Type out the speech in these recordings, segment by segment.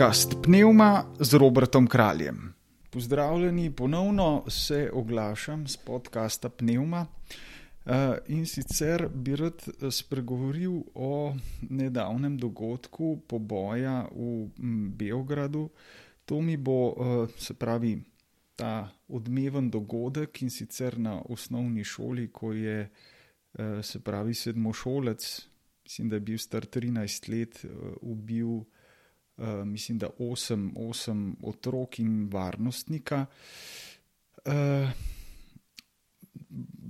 podcast Pneuma z Robertom Kraljem. Pozdravljeni, ponovno se oglašam z podcasta Pneuma eh, in sicer bi rad spregovoril o nedavnem dogodku poboja v Beogradu. To mi bo, eh, se pravi, ta odmeven dogodek in sicer na osnovni šoli, ko je, eh, se pravi, sedmošolec, mislim, da je bil star 13 let, ubil. Eh, mislim, da osem, osem otrok in varnostnika. Uh,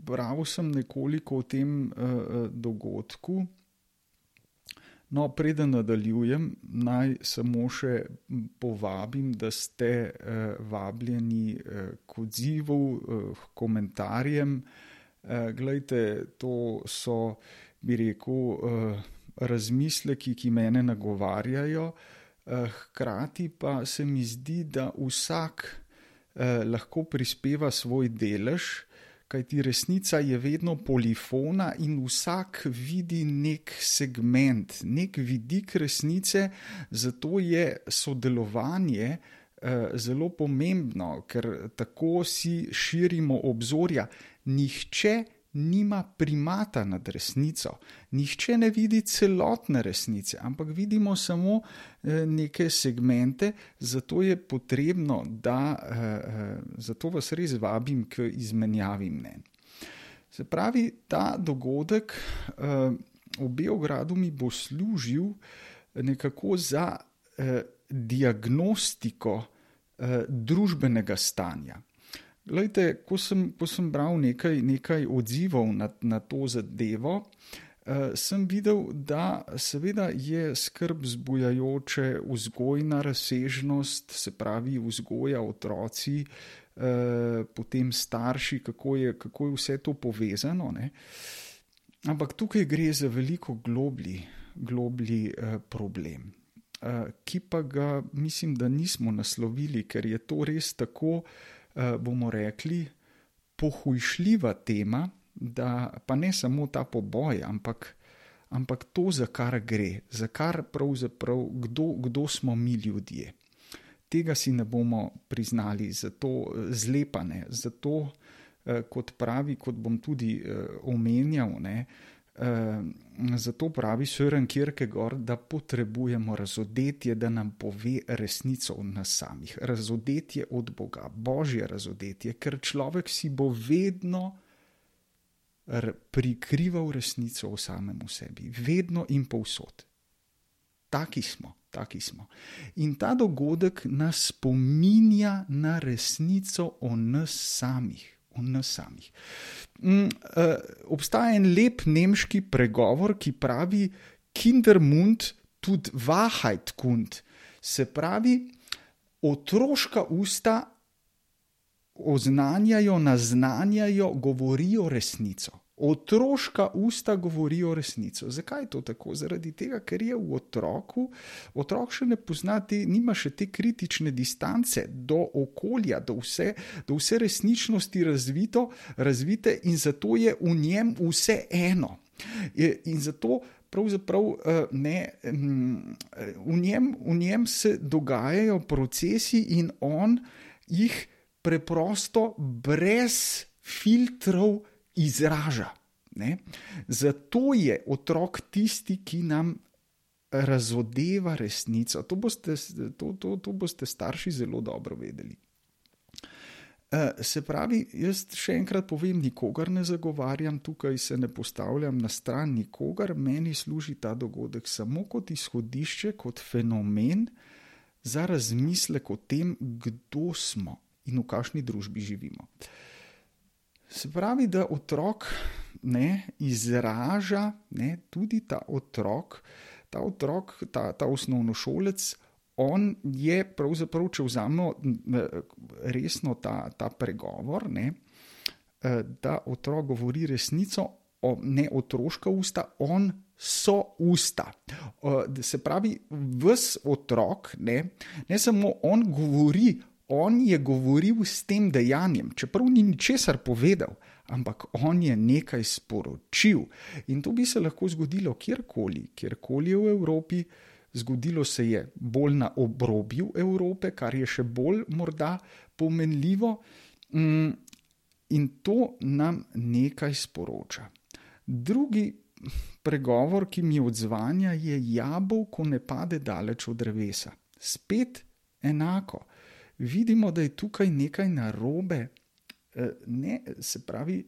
bral sem nekoliko o tem uh, dogodku. No, preden nadaljujem, naj samo še povabim, da ste uh, vabljeni uh, k odzivu, uh, komentarjem. Uh, glejte, to so, bi rekel, uh, razmisleki, ki mene nagovarjajo. Uh, Eh, hkrati pa se mi zdi, da vsak eh, lahko prispeva svoj delež, kajti resnica je vedno polifona in vsak vidi nek segment, nek vidik resnice, zato je sodelovanje. Eh, zelo pomembno, ker tako si širimo obzorja. Nihče nima primata nad resnico. Nihče ne vidi celotne resnice, ampak vidimo samo eh, neke segmente, zato je potrebno, da eh, eh, zato vas res vabim k izmenjavi mnen. Se pravi, ta dogodek v Beogradu mi bo služil nekako za diagnostiko družbenega stanja. Lejte, ko, sem, ko sem bral nekaj, nekaj odzivov na, na to zadevo, uh, sem videl, da seveda je skrb zbujajoče vzgojna razsežnost, se pravi vzgoja otroci, uh, potem starši, kako je, kako je vse to povezano. Ne? Ampak tukaj gre za veliko globlji, globlji uh, problem. Uh, ki pa ga mislim, da nismo naslovili, ker je to res tako, Eh, bomo rekli, pohujšljiva tema, da pa ne samo ta poboj, ampak, ampak to, za kar gre, za kar pravzaprav, kdo, kdo smo mi ljudje. Tega si ne bomo priznali, zato zlepane, zato, eh, kot pravi, kot bom tudi eh, omenjal, ne, Uh, zato pravi Sören Kierkegaard, da potrebujemo razodetje, da nam pove resnico o nas samih. Razodetje od Boga, božje razodetje, ker človek si bo vedno prikrival resnico o samem sebi, vedno in povsod. Taki smo, taki smo. In ta dogodek nas spominja na resnico o nas samih o nas samih. Mm, uh, obstaja en lep nemški pregovor, ki pravi: Kindermund tut Wahrheit kund. Se pravi, otroška usta oznanjajo, naznanjajo, govorijo resnico. Otroška usta govorijo resnico. Zakaj je to tako? Zaradi tega, ker je v otroku, otrok še ne pozna, te, nima še te kritične distance do okolja, do vse, do vse resničnosti razvito, razvite in zato je v njem vse eno. In zato pravzaprav eh, ne, mm, v, njem, v njem se dogajajo procesi in on jih preprosto brez filtrov izraža. Ne? Zato je otrok tisti, ki nam razodeva resnico. To boste, to, to, to boste starši zelo dobro vedeli. Uh, se pravi, jaz še enkrat povem, nikogar ne zagovarjam, tukaj se ne postavljam na stran nikogar, meni služi ta dogodek samo kot izhodišče, kot fenomen za razmislek o tem, kdo smo in v kakšni družbi živimo. Uh, Se pravi, da otrok ne, izraža ne, tudi ta otrok, ta otrok, ta, ta osnovnošolec. On je pravzaprav, če vzamemo resno ta, ta pregovor, ne, eh, da otrok govori resnico, ne otroška usta, on so usta. Se pravi, vse otrok, ne, ne samo on govori on je govoril s tem dejanjem, čeprav ni ničesar povedal, ampak on je nekaj sporočil. In to bi se lahko zgodilo kjerkoli, kjerkoli v Evropi, zgodilo se je bolj na obrobju Evrope, kar je še bolj morda pomenljivo. Mm, in to nam nekaj sporoča. Drugi pregovor, ki mi odzvanja, je jabolko ne pade daleč od drevesa. Spet enako. Vidimo, da je tukaj nekaj narobe, eh, ne, se pravi,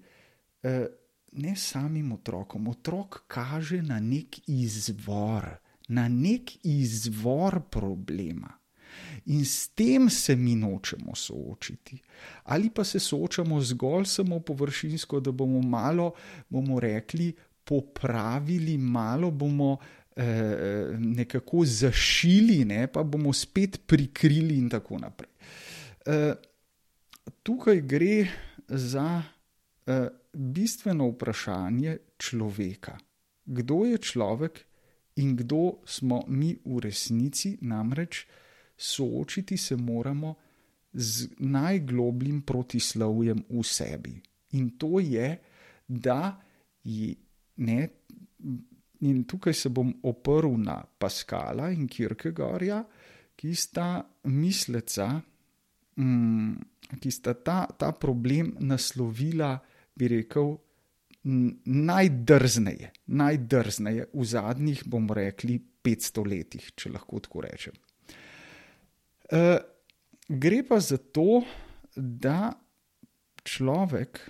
eh, ne samim otrokom. Otrok kaže na nek izvor, na nek izvor problema. In s tem se mi nočemo soočiti. Ali pa se soočamo zgolj samo površinsko, da bomo malo, bomo rekli, popravili, malo bomo eh, nekako zašili, ne, pa bomo spet prikrili, in tako naprej. Eh, tukaj gre za eh, bistveno vprašanje človeka. Kdo je človek in kdo smo mi v resnici, namreč soočiti se moramo z najglobljim protislovjem v sebi. In to je, da je ne, in tukaj se bom oprl na Paskala in Kierkegaarja, ki sta misleca, mm, ki sta ta, ta problem naslovila, bi rekel, najdrzneje, najdrzneje v zadnjih, bomo rekli, 500 letih, če lahko tako rečem. E, gre pa za to, da človek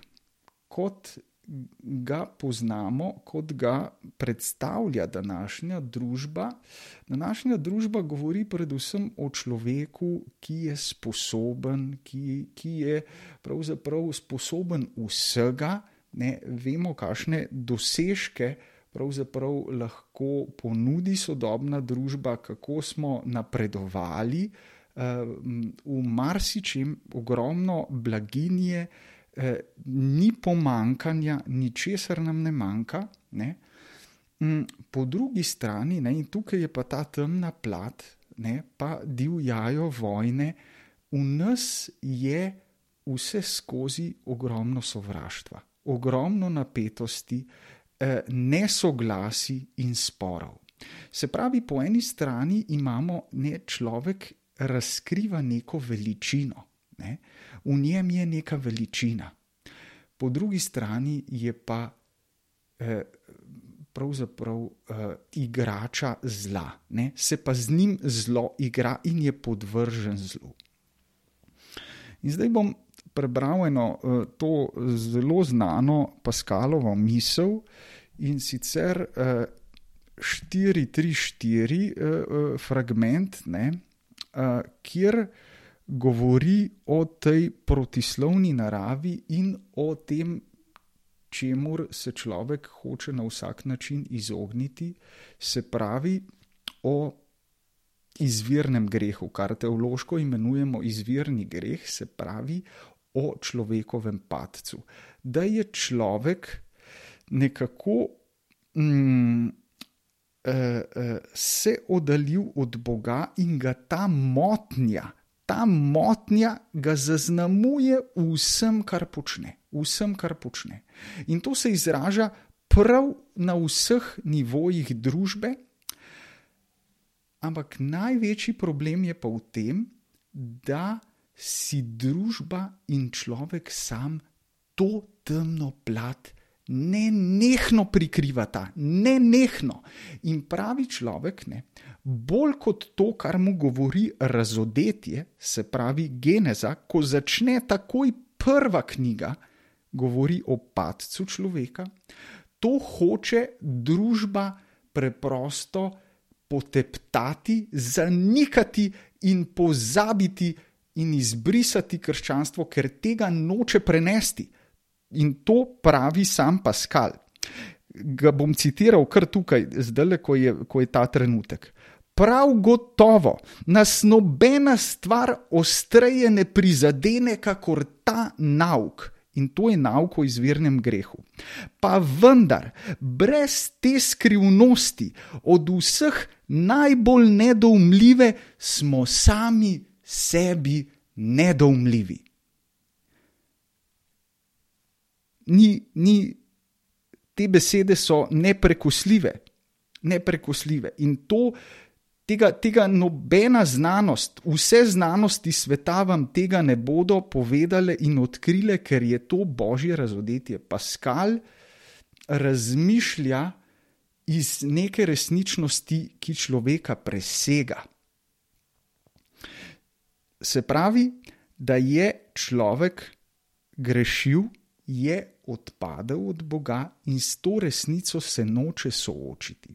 kot ga poznamo, kot ga predstavlja današnja družba. Današnja družba govori predvsem o človeku, ki je sposoben, ki, ki je pravzaprav sposoben vsega. Ne, vemo, kakšne dosežke pravzaprav lahko ponudi sodobna družba, kako smo napredovali uh, v marsičem, ogromno blaginje. Eh, ni pomankanja, ničesar nam ne manjka. Ne? Mm, po drugi strani, ne, in tukaj je pa ta temna plat, ne, pa divjajo vojne, v nas je vse skozi ogromno sovraštva, ogromno napetosti, eh, nesoglasi in sporov. Se pravi, po eni strani imamo ne, človek razkriva neko veličino. Ne, v njem je neka veličina, po drugi strani je pa eh, pravzaprav eh, igrača zla, ne? se pa z njim zlo igra in je podvržen zlu. In zdaj bom prebral eno eh, to zelo znano Paskalovo misel in sicer 4-3-4 eh, eh, fragment, ne? kjer govori o tej protislovni naravi in o tem, čemu se človek hoče na vsak način izogniti, se pravi o izvirnem grehu, kar teološko imenujemo izvirni greh, se pravi o človekovem padcu. Da je človek nekako. Mm, Se oddaljil od Boga in ga ta motnja, ta motnja ga zaznamuje vsem, kar počne. Vsem, kar počne. In to se izraža prav na vseh nivojih družbe, ampak največji problem je pa v tem, da si družba in človek sam to temno plat ne nehno prikrivata, ne nehno. In pravi človek, ne, bolj kot to, kar mu govori razodetje, se pravi geneza, ko začne takoj prva knjiga, govori o padcu človeka, to hoče družba preprosto poteptati, zanikati in pozabiti in izbrisati krščanstvo, ker tega noče prenesti. In to pravi sam Pascal. Ga bom citiral kar tukaj, zdaj, ko, ko je ta trenutek. Prav gotovo nas nobena stvar ostreje ne prizadene, kakor ta nauk. In to je nauk o izvirnem grehu. Pa vendar, brez te skrivnosti, od vseh najbolj nedoumljive, smo sami sebi nedoumljivi. Ni, ni, te besede so neprekosljive, neprekosljive. In to Tega, tega nobena znanost, vse znanosti sveta vam tega ne bodo povedale in odkrile, ker je to božje razodetje. Paskal razmišlja iz neke resničnosti, ki človeka presega. Se pravi, da je človek grešil, je odpadel od Boga in s to resnico se noče soočiti.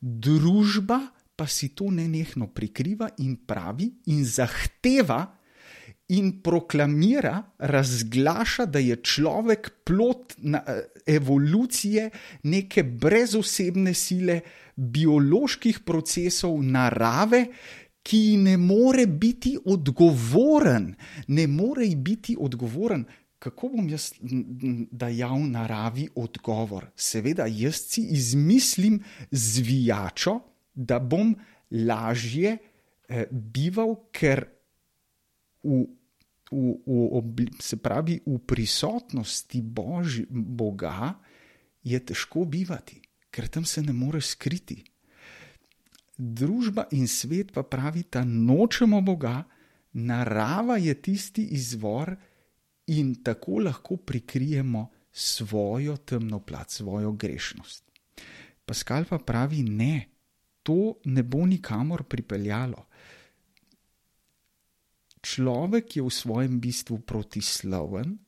Družba pa si to nenehno prikriva in pravi in zahteva in proklamira, razglaša, da je človek plot na, evolucije neke brezosebne sile, bioloških procesov, narave, ki ne more biti odgovoren, ne more biti odgovoren. Kako bom jaz dajal naravi odgovor? Seveda, jaz si izmislim zvijačo, da bom lažje eh, bival, ker v, v, v, se pravi, v prisotnosti Boži, Boga je težko bivati, ker tam se ne moreš skriti. Družba in svet pa pravita, nočemo Boga, narava je tisti izvor in tako lahko prikrijemo svojo temno plat, svojo grešnost. Paskal pa pravi, ne, to ne bo nikamor pripeljalo človek je v svojem bistvu protisloven,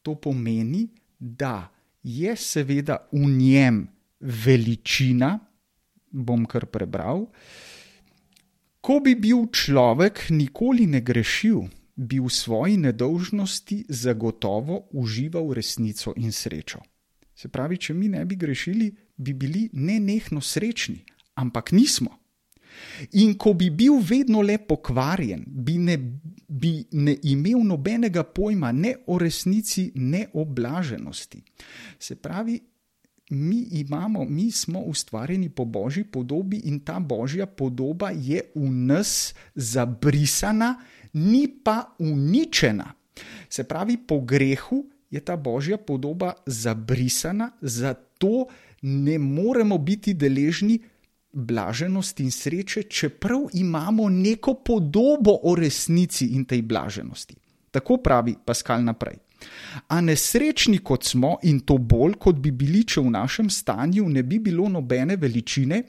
to pomeni, da je seveda v njem veličina, bom kar prebral. Ko bi bil človek nikoli ne grešil, bi v svoji nedolžnosti zagotovo užival resnico in srečo. Se pravi, če mi ne bi grešili, bi bili nenehno srečni, ampak nismo. In ko bi bil vedno le pokvarjen, bi ne, bi ne imel nobenega pojma ne o resnici, ne o blaženosti. Se pravi, mi imamo, mi smo ustvarjeni po božji podobi in ta božja podoba je v nas zabrisana, ni pa uničena. Se pravi, po grehu je ta božja podoba zabrisana, zato ne moremo biti deležni blaženosti in sreče, čeprav imamo neko podobo o resnici in tej blaženosti. Tako pravi Paskal naprej. A nesrečni kot smo in to bolj, kot bi bili, če v našem stanju ne bi bilo nobene veličine,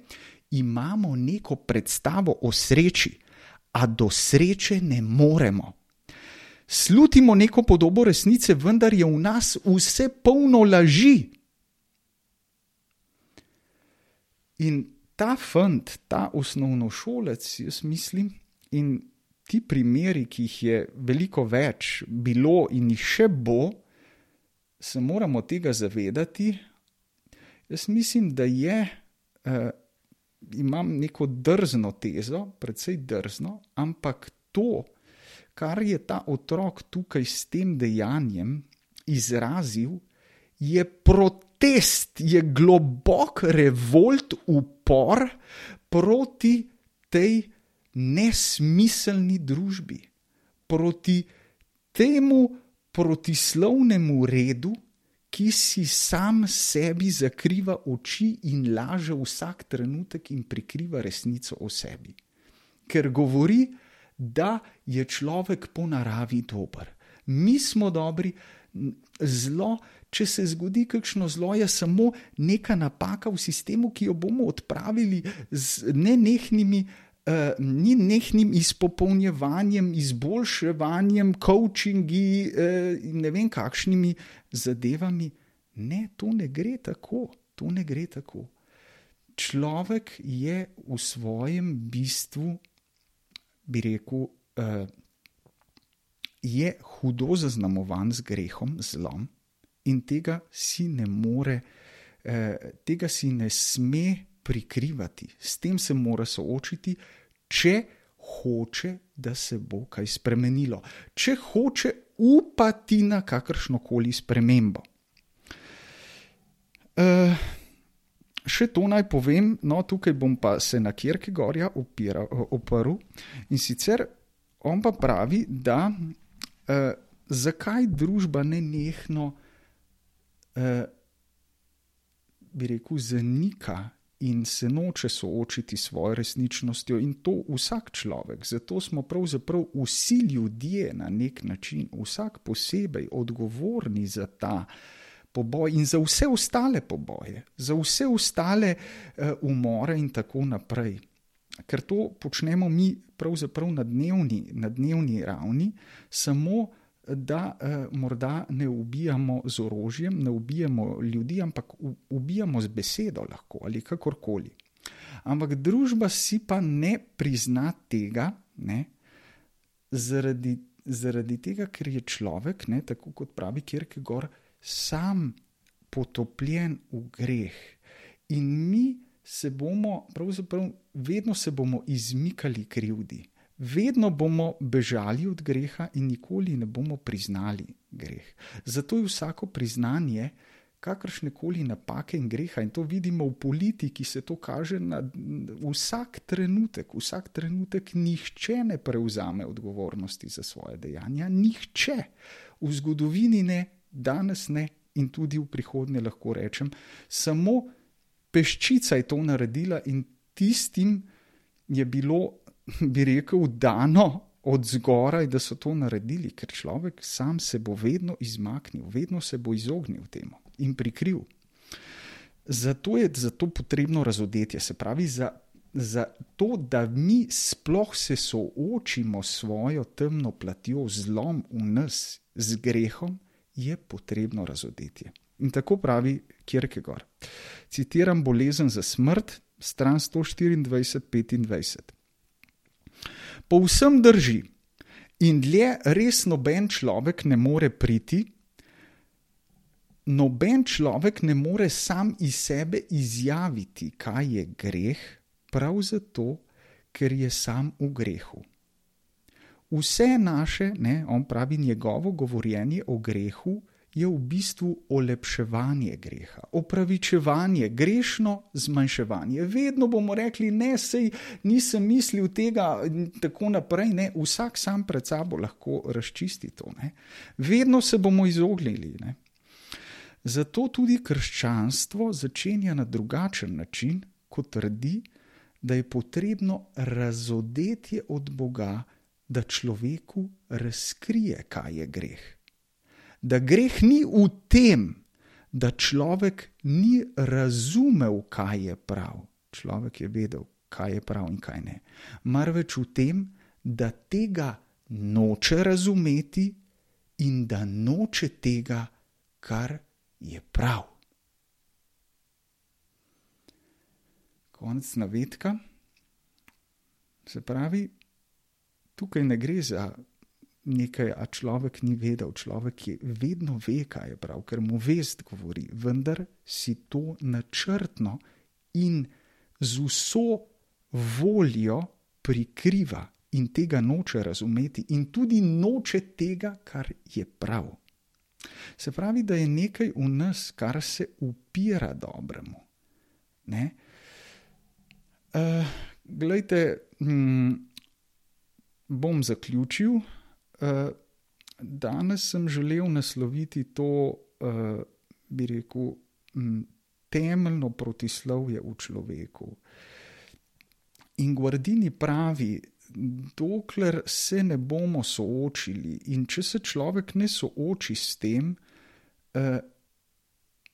imamo neko predstavo o sreči, a do sreče ne moremo. Slutimo neko podobo resnice, vendar je v nas vse polno laži. In ta fant, ta osnovnošolec, jaz mislim, in ti primeri, ki jih je veliko več bilo in jih še bo, se moramo tega zavedati. Jaz mislim, da je, eh, imam neko drzno tezo, predvsej drzno, ampak to, kar je ta otrok tukaj s tem dejanjem izrazil, je protest, je globok revolt, upor proti tej nesmiselni družbi, proti temu protislovnemu redu, ki si sam sebi zakriva oči in laže vsak trenutek in prikriva resnico o sebi. Ker govori, da je človek po naravi dober. Mi smo dobri, zlo, če se zgodi kakšno zlo, je samo neka napaka v sistemu, ki jo bomo odpravili z nenehnimi. Uh, ni nehnim izpopolnjevanjem, izboljševanjem, coachingi uh, in ne vem kakšnimi zadevami. Ne, to ne gre tako. To ne gre tako. Človek je v svojem bistvu, bi rekel, uh, je hudo zaznamovan z grehom, zlom in tega si ne more, eh, tega si ne sme prikrivati, s tem se mora soočiti, če hoče, da se bo kaj spremenilo, če hoče upati na kakršno koli spremembo. Eh, še to naj povem, no, tukaj bom pa se na Kjerke Gorja oprl in sicer on pa pravi, da eh, zakaj družba ne nehno, eh, bi rekel, zanika in se noče soočiti s svojo resničnostjo, in to vsak človek. Zato smo pravzaprav vsi ljudje na nek način, vsak posebej odgovorni za ta poboj in za vse ostale poboje, za vse ostale uh, umore in tako naprej. Ker to počnemo mi pravzaprav na dnevni, na dnevni ravni, samo da eh, morda ne ubijamo z orožjem, ne ubijamo ljudi, ampak ubijamo z besedo lahko ali kakorkoli. Ampak družba si pa ne prizna tega, ne, zaradi, zaradi tega, ker je človek, ne, tako kot pravi Kierkegaard, sam potopljen v greh. In mi se bomo, pravzaprav, vedno se bomo izmikali krivdi vedno bomo bežali od greha in nikoli ne bomo priznali greh. Zato je vsako priznanje kakršne koli napake in greha, in to vidimo v politiki, se to kaže na vsak trenutek. Vsak trenutek nihče ne prevzame odgovornosti za svoje dejanja, nihče v zgodovini ne, danes ne in tudi v prihodnje lahko rečem, samo peščica je to naredila in tistim je bilo bi rekel, dano od zgoraj, da so to naredili, ker človek sam se bo vedno izmaknil, vedno se bo izognil temu in prikril. Zato je zato potrebno razodetje, se pravi, za, za to, da mi sploh se soočimo s svojo temno platjo, zlom v nas, z grehom, je potrebno razodetje. In tako pravi Kierkegaard. Citiram bolezen za smrt, stran 124-25. Povsem drži. In dlje res noben človek ne more priti, noben človek ne more sam iz sebe izjaviti, kaj je greh, prav zato, ker je sam v grehu. Vse naše, ne, on pravi, njegovo govorjenje o grehu je v bistvu olepševanje greha, opravičevanje, grešno zmanjševanje. Vedno bomo rekli, ne, sej nisem mislil tega in tako naprej. Ne. Vsak sam pred sabo lahko razčisti to. Ne. Vedno se bomo izognili. Ne. Zato tudi krščanstvo začenja na drugačen način, kot trdi, da je potrebno razodetje od Boga, da človeku razkrije, kaj je greh da greh ni v tem, da človek ni razumel, kaj je prav. Človek je vedel, kaj je prav in kaj ne. Marveč v tem, da tega noče razumeti in da noče tega, kar je prav. Konec navedka. Se pravi, tukaj ne gre za nekaj, a človek ni vedel. Človek je vedno ve, kaj je prav, ker mu vest govori, vendar si to načrtno in z vso voljo prikriva in tega noče razumeti, in tudi noče tega, kar je prav. Se pravi, da je nekaj v nas, kar se upira dobremu. Uh, glejte, hm, bom zaključil. Eh, danes sem želel nasloviti to, uh, bi rekel, temeljno protislovje v človeku. In Guardini pravi, dokler se ne bomo soočili in če se človek ne sooči s tem, uh,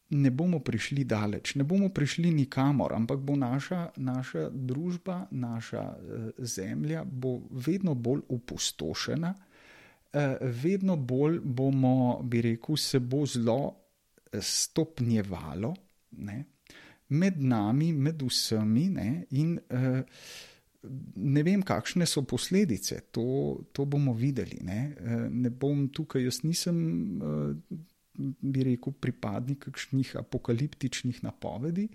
ne bomo prišli daleč, ne bomo prišli nikamor, ampak bo naša, naša družba, naša zemlja bo vedno bolj opustošena. Eh, vedno bolj bomo, bi rekel, se bo zelo eh, stopnjevalo ne, med nami, med vsemi, ne, in uh, ne vem, kakšne so posledice, to, to bomo videli. Ne, ne bom tukaj, jaz nisem, bi rekel, pripadnik kakšnih apokaliptičnih napovedi.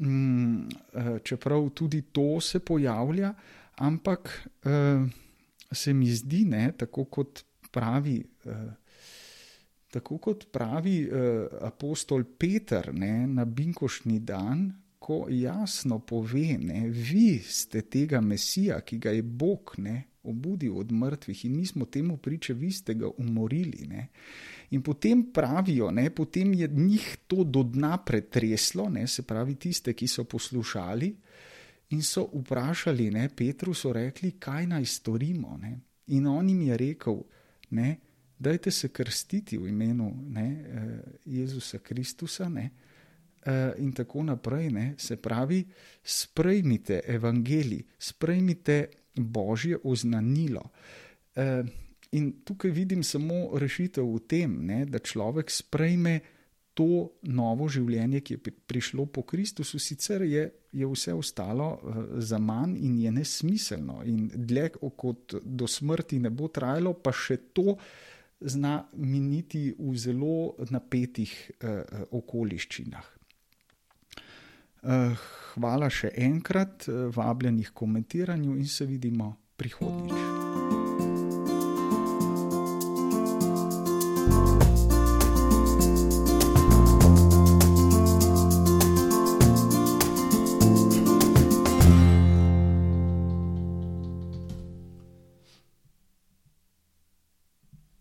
Um, čeprav tudi to se pojavlja, ampak uh, se mi zdi, ne, tako kot pravi. Uh, Tako kot pravi uh, apostol Peter ne, na Binkošni dan, ko jasno pove, ne, vi ste tega Mesija, ki ga je Bog ne, obudil od mrtvih in mi smo temu priče, vi ste ga umorili. Ne. In potem pravijo, ne, potem je njih to do dna pretreslo, ne, se pravi tiste, ki so poslušali in so vprašali, ne, Petru so rekli, kaj naj storimo. Ne. In on jim je rekel, ne, dajte se krstiti v imenu ne, eh, Jezusa Kristusa. Ne, eh, In tako naprej, ne, se pravi, sprejmite evangelij, sprejmite božje oznanilo. Eh, in tukaj vidim samo rešitev v tem, ne, da človek sprejme to novo življenje, ki je prišlo po Kristusu, sicer je, je vse ostalo za manj in je nesmiselno. In dlje kot do smrti ne bo trajalo, pa še to zna miniti v zelo napetih eh, okoliščinah. Eh, hvala še enkrat, vabljenih komentiranju in se vidimo prihodnjič.